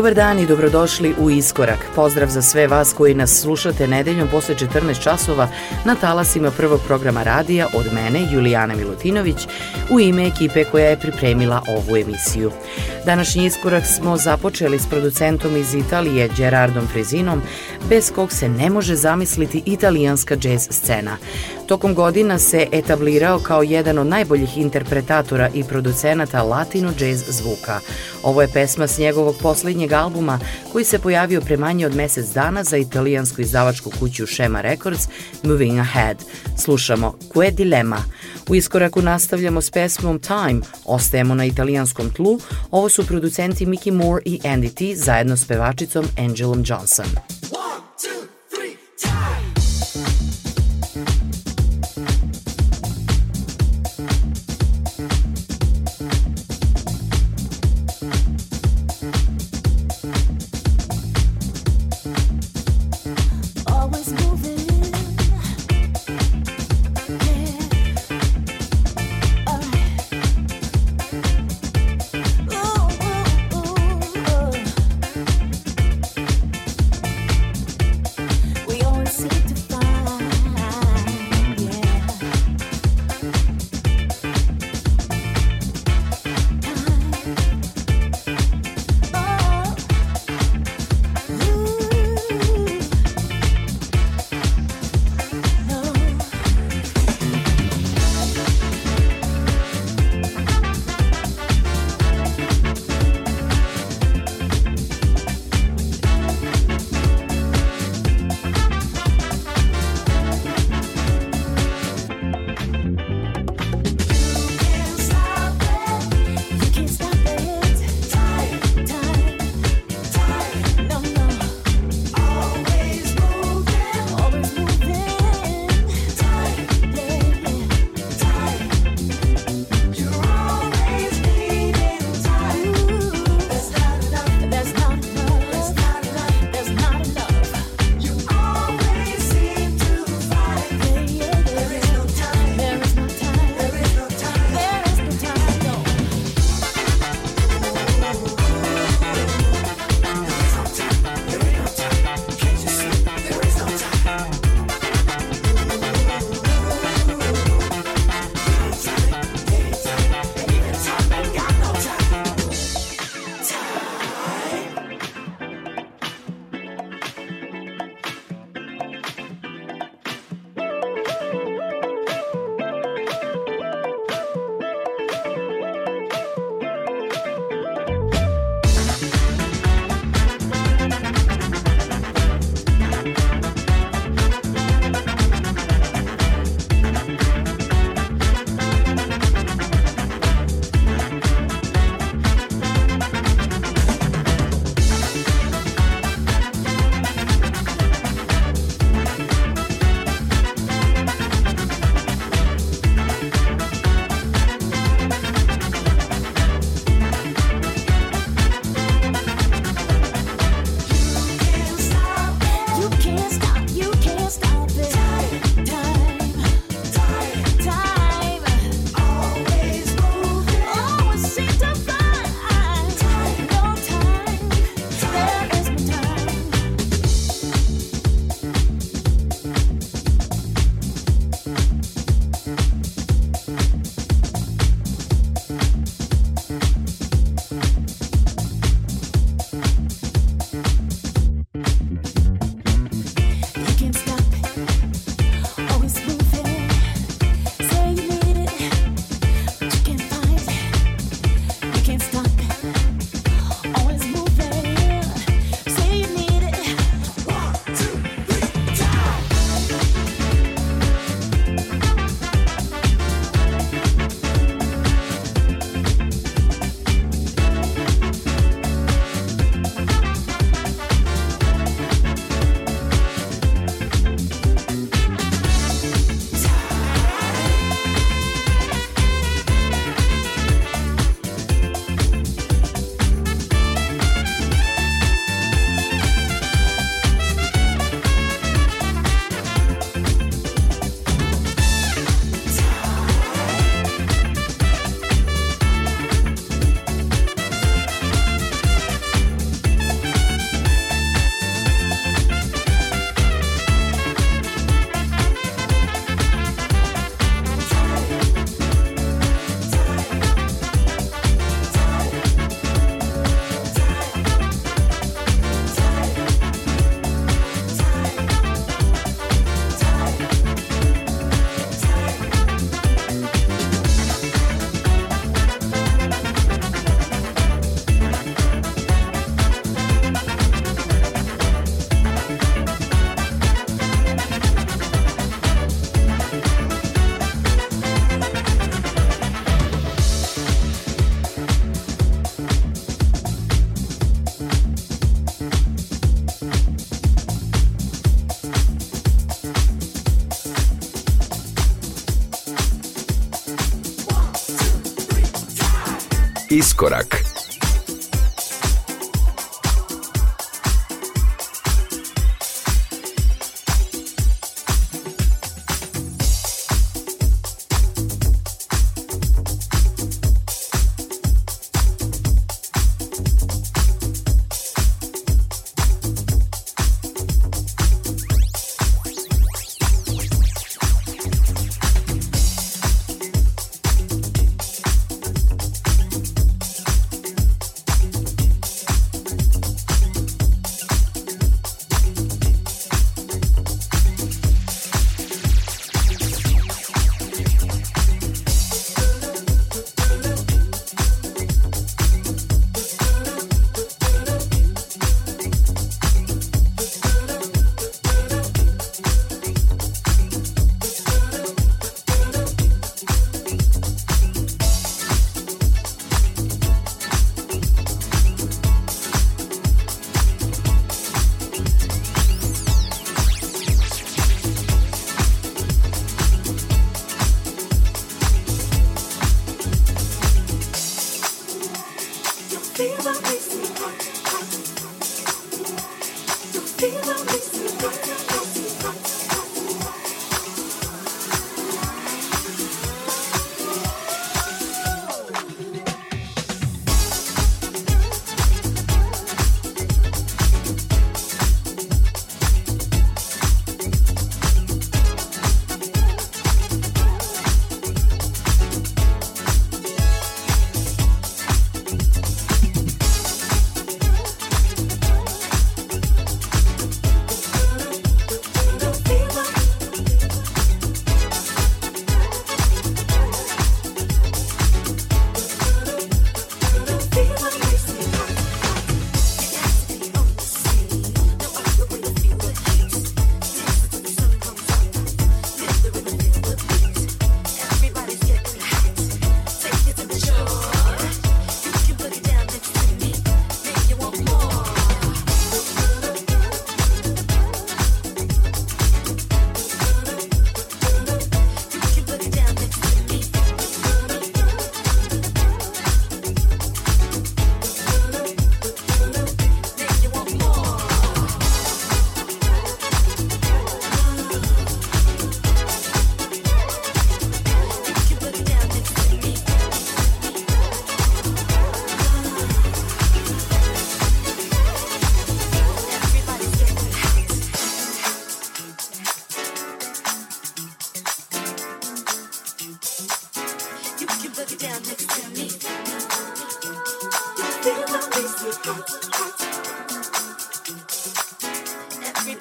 Dobar dan i dobrodošli u Iskorak. Pozdrav za sve vas koji nas slušate nedeljom posle 14 časova na talasima prvog programa radija od mene, Julijana Milutinović, u ime ekipe koja je pripremila ovu emisiju. Današnji iskorak smo započeli s producentom iz Italije, Gerardom Frezinom, bez kog se ne može zamisliti italijanska džez scena. Tokom godina se etablirao kao jedan od najboljih interpretatora i producenata latino džez zvuka. Ovo je pesma s njegovog poslednjeg albuma koji se pojavio pre manje od mesec dana za italijansku izdavačku kuću Shema Records Moving Ahead. Slušamo Que Dilemma. U iskoraku nastavljamo s pesmom Time, ostajemo na italijanskom tlu, ovo su producenti Mickey Moore i Andy T zajedno s pevačicom Angelom Johnson. One, two, three, time!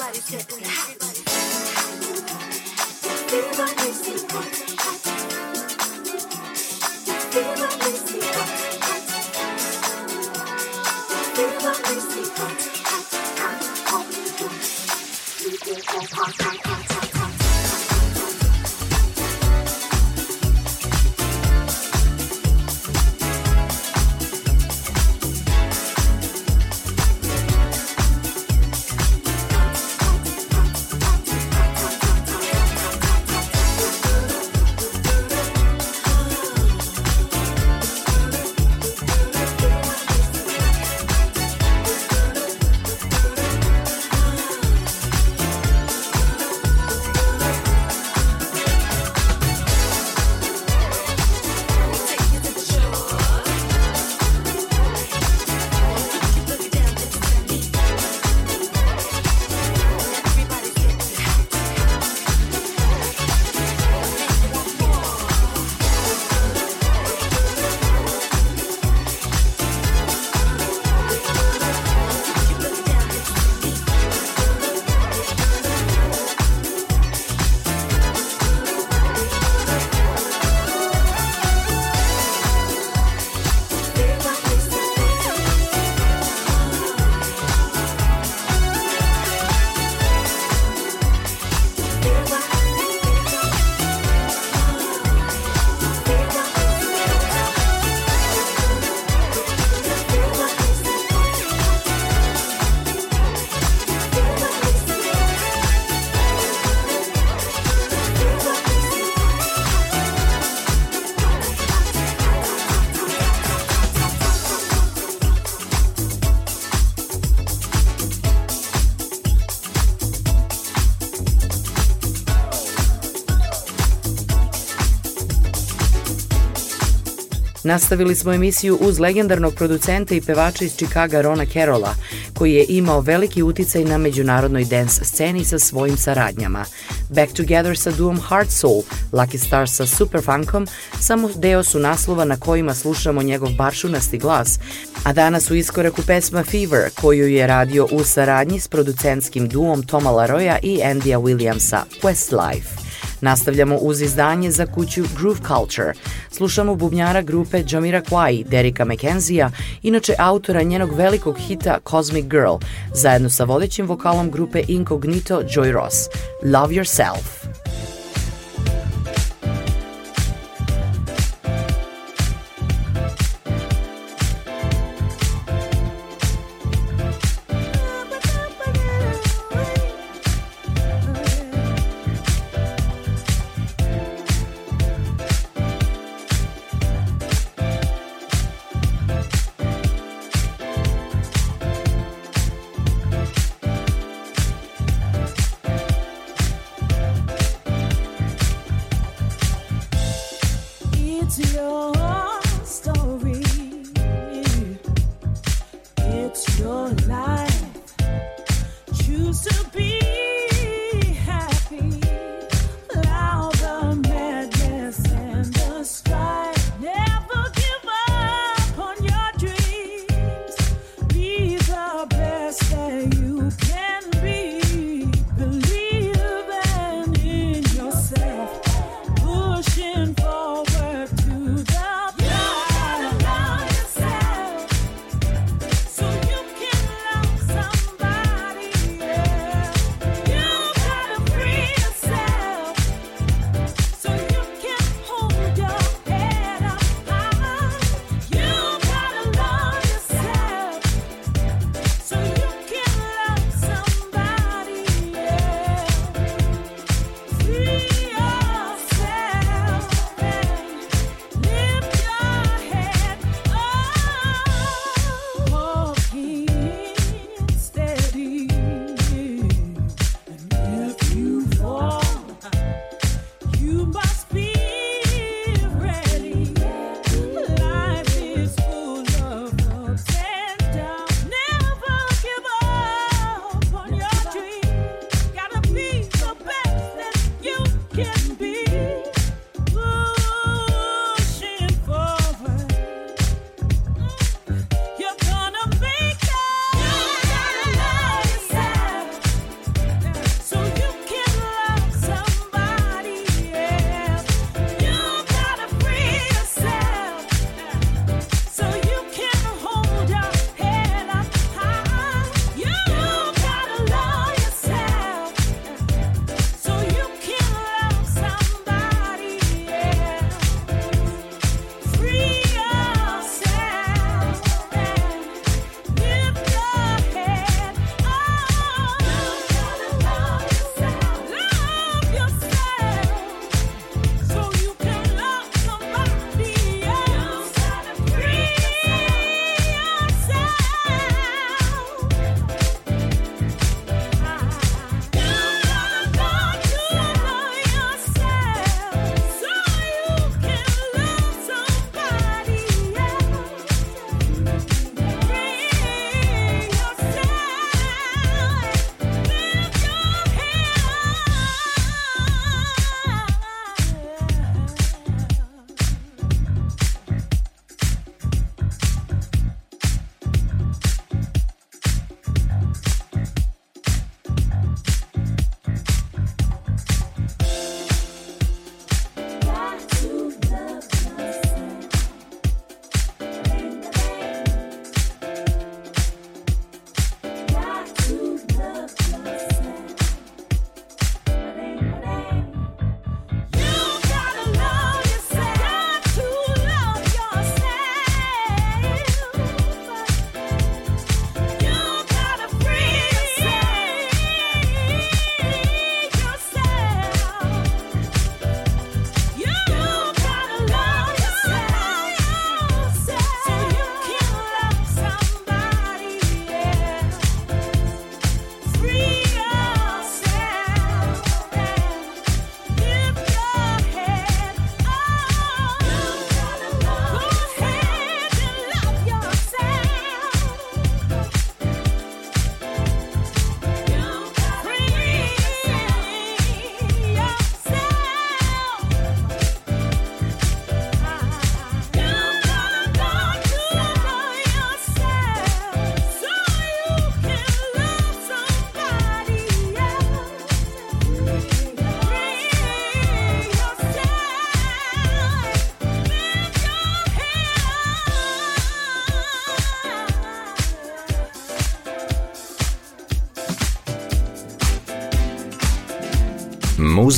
Everybody's getting hot. Everybody's getting hot. Nastavili smo emisiju uz legendarnog producenta i pevača iz Čikaga Rona Carola, koji je imao veliki uticaj na međunarodnoj dance sceni sa svojim saradnjama. Back Together sa duom Heart Soul, Lucky Star sa Superfunkom, samo deo su naslova na kojima slušamo njegov baršunasti glas, a danas u iskoraku pesma Fever, koju je radio u saradnji s producentskim duom Toma Laroya i Andya Williamsa, Westlife. Nastavljamo uz izdanje za kuću Groove Culture. Slušamo bubnjara grupe Jamiroquai, Derika McKenzie-a, inače autora njenog velikog hita Cosmic Girl, zajedno sa vodećim vokalom grupe Incognito Joy Ross, Love Yourself.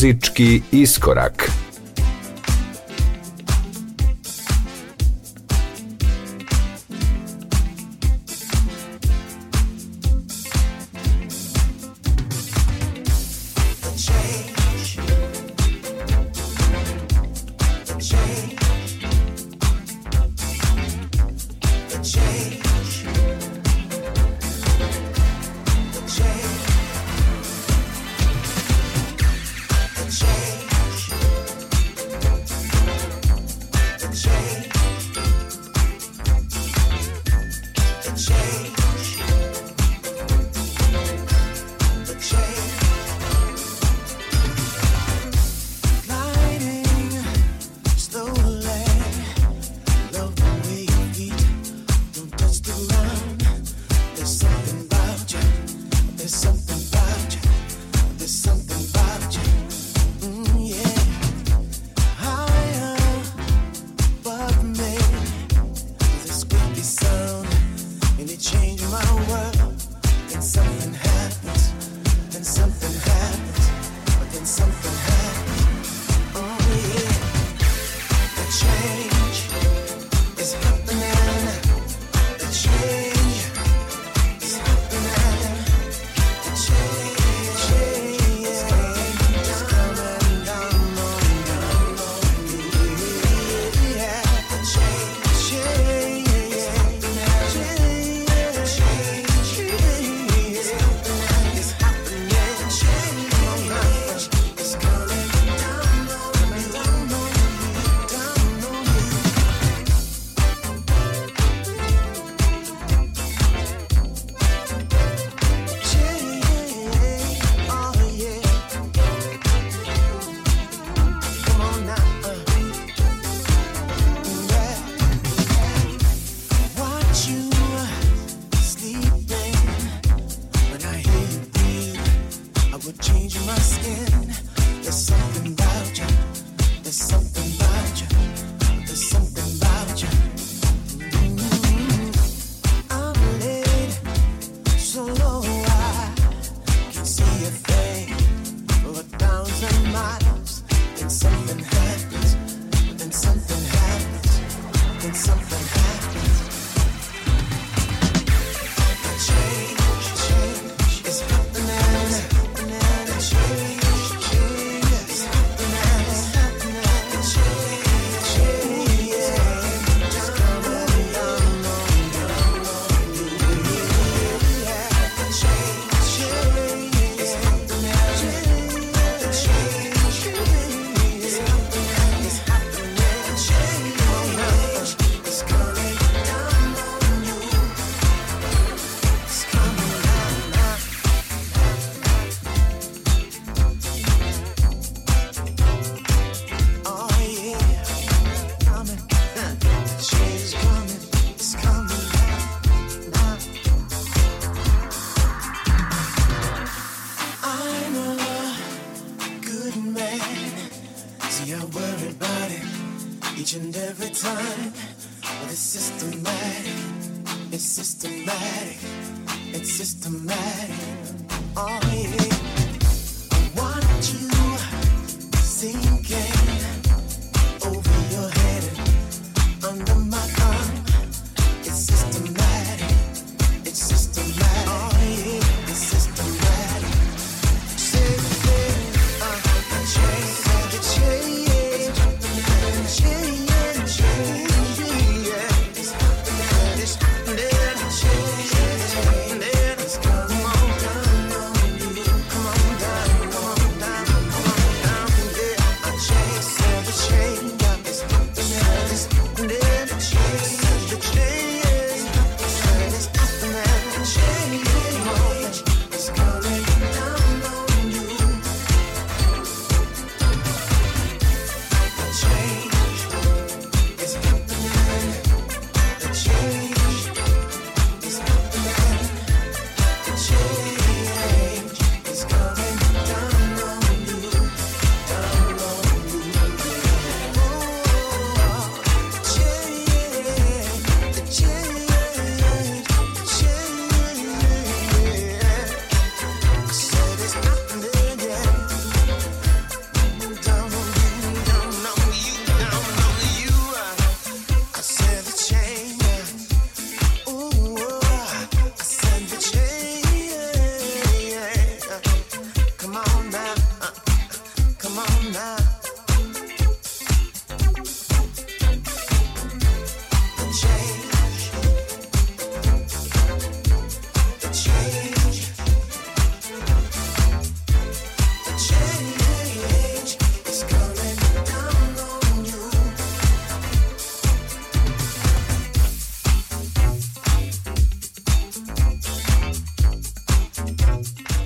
muzički iskorak.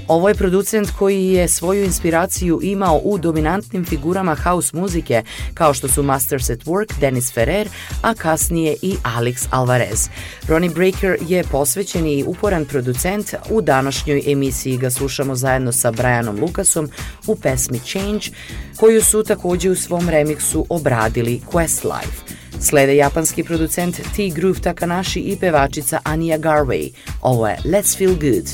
Ovo je producent koji je svoju inspiraciju imao u dominantnim figurama house muzike kao što su Masters at Work, Dennis Ferrer, a kasnije i Alex Alvarez. Ronnie Breaker je posvećeni i uporan producent. U današnjoj emisiji ga slušamo zajedno sa Brianom Lukasom u pesmi Change, koju su takođe u svom remiksu obradili Questlife. Slede japanski producent T. Groove Takanashi i pevačica Ania Garvey. Ovo je Let's Feel Good.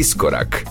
iskorak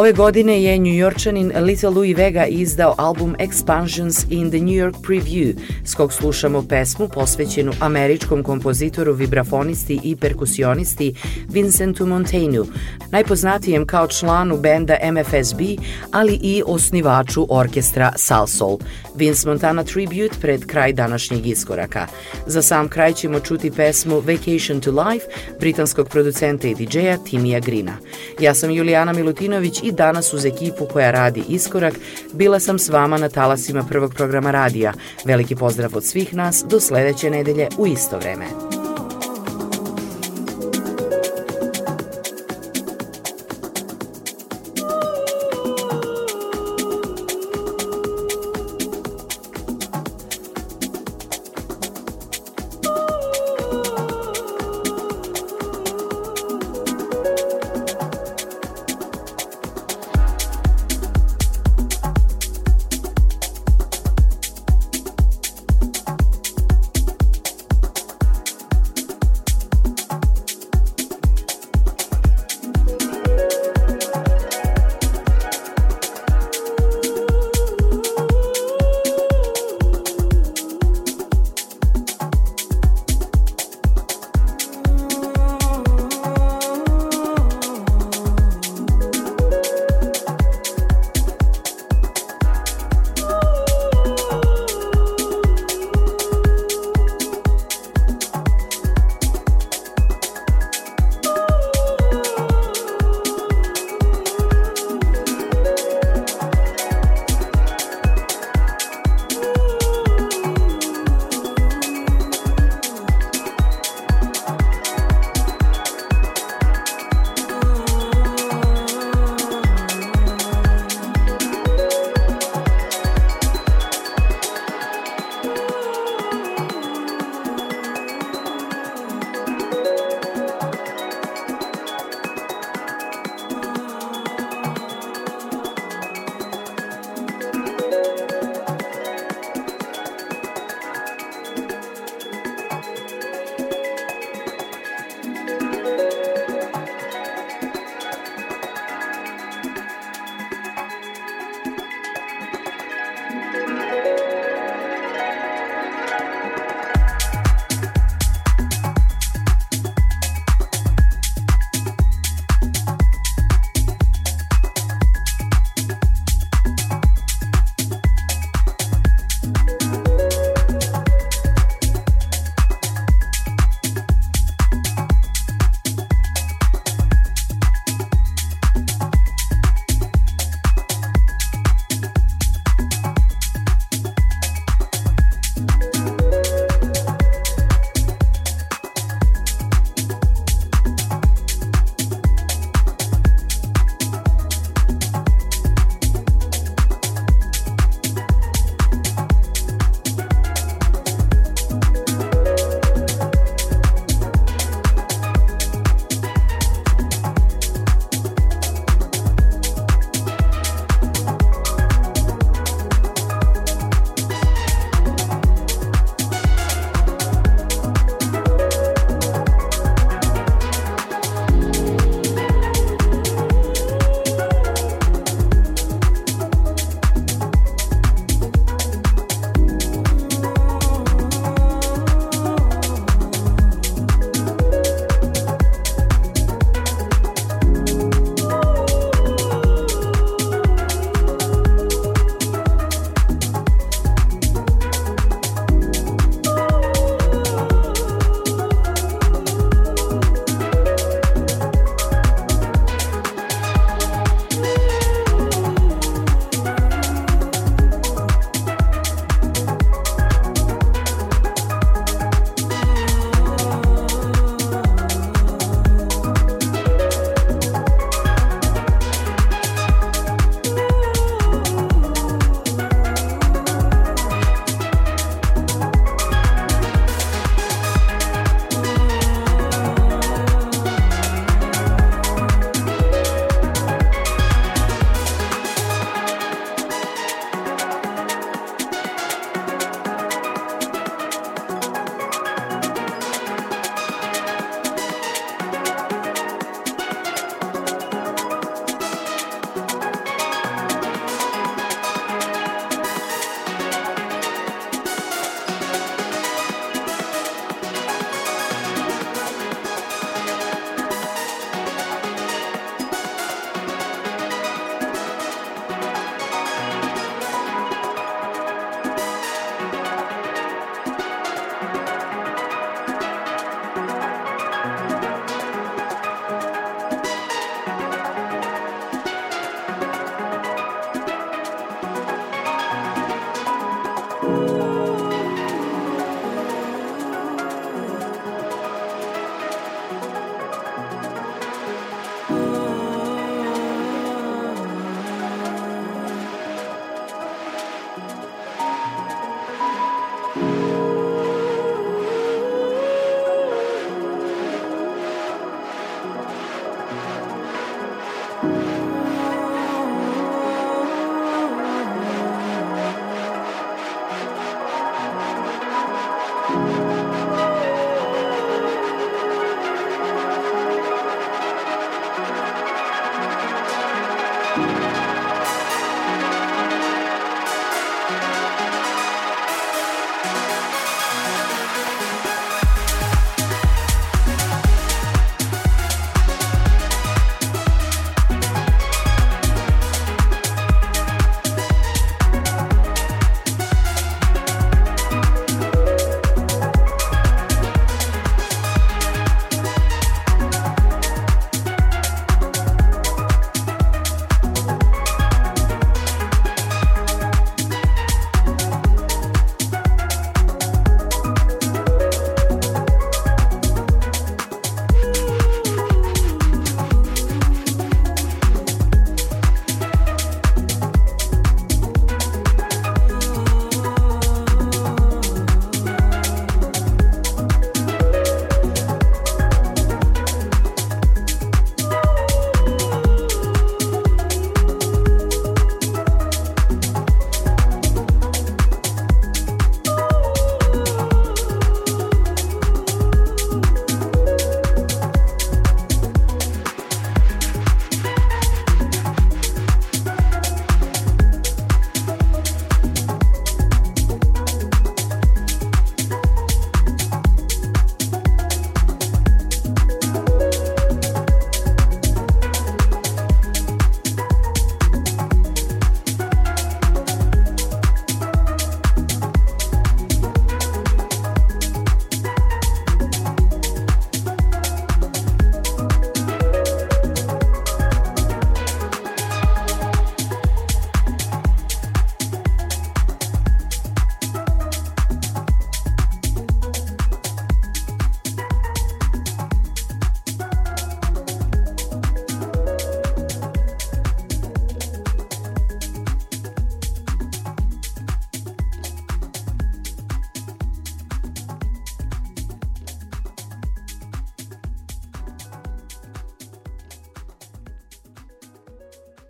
Ove godine je New njujorčanin Little Louis Vega izdao album Expansions in the New York Preview, s kog slušamo pesmu posvećenu američkom kompozitoru, vibrafonisti i perkusionisti Vincentu Montaigneu, najpoznatijem kao članu benda MFSB, ali i osnivaču orkestra Salsol. Vince Montana Tribute pred kraj današnjeg iskoraka. Za sam kraj ćemo čuti pesmu Vacation to Life britanskog producenta i DJ-a Timija Grina. Ja sam Julijana Milutinović i danas uz ekipu koja radi iskorak bila sam s vama na talasima prvog programa radija. Veliki pozdrav od svih nas do sledeće nedelje u isto vreme.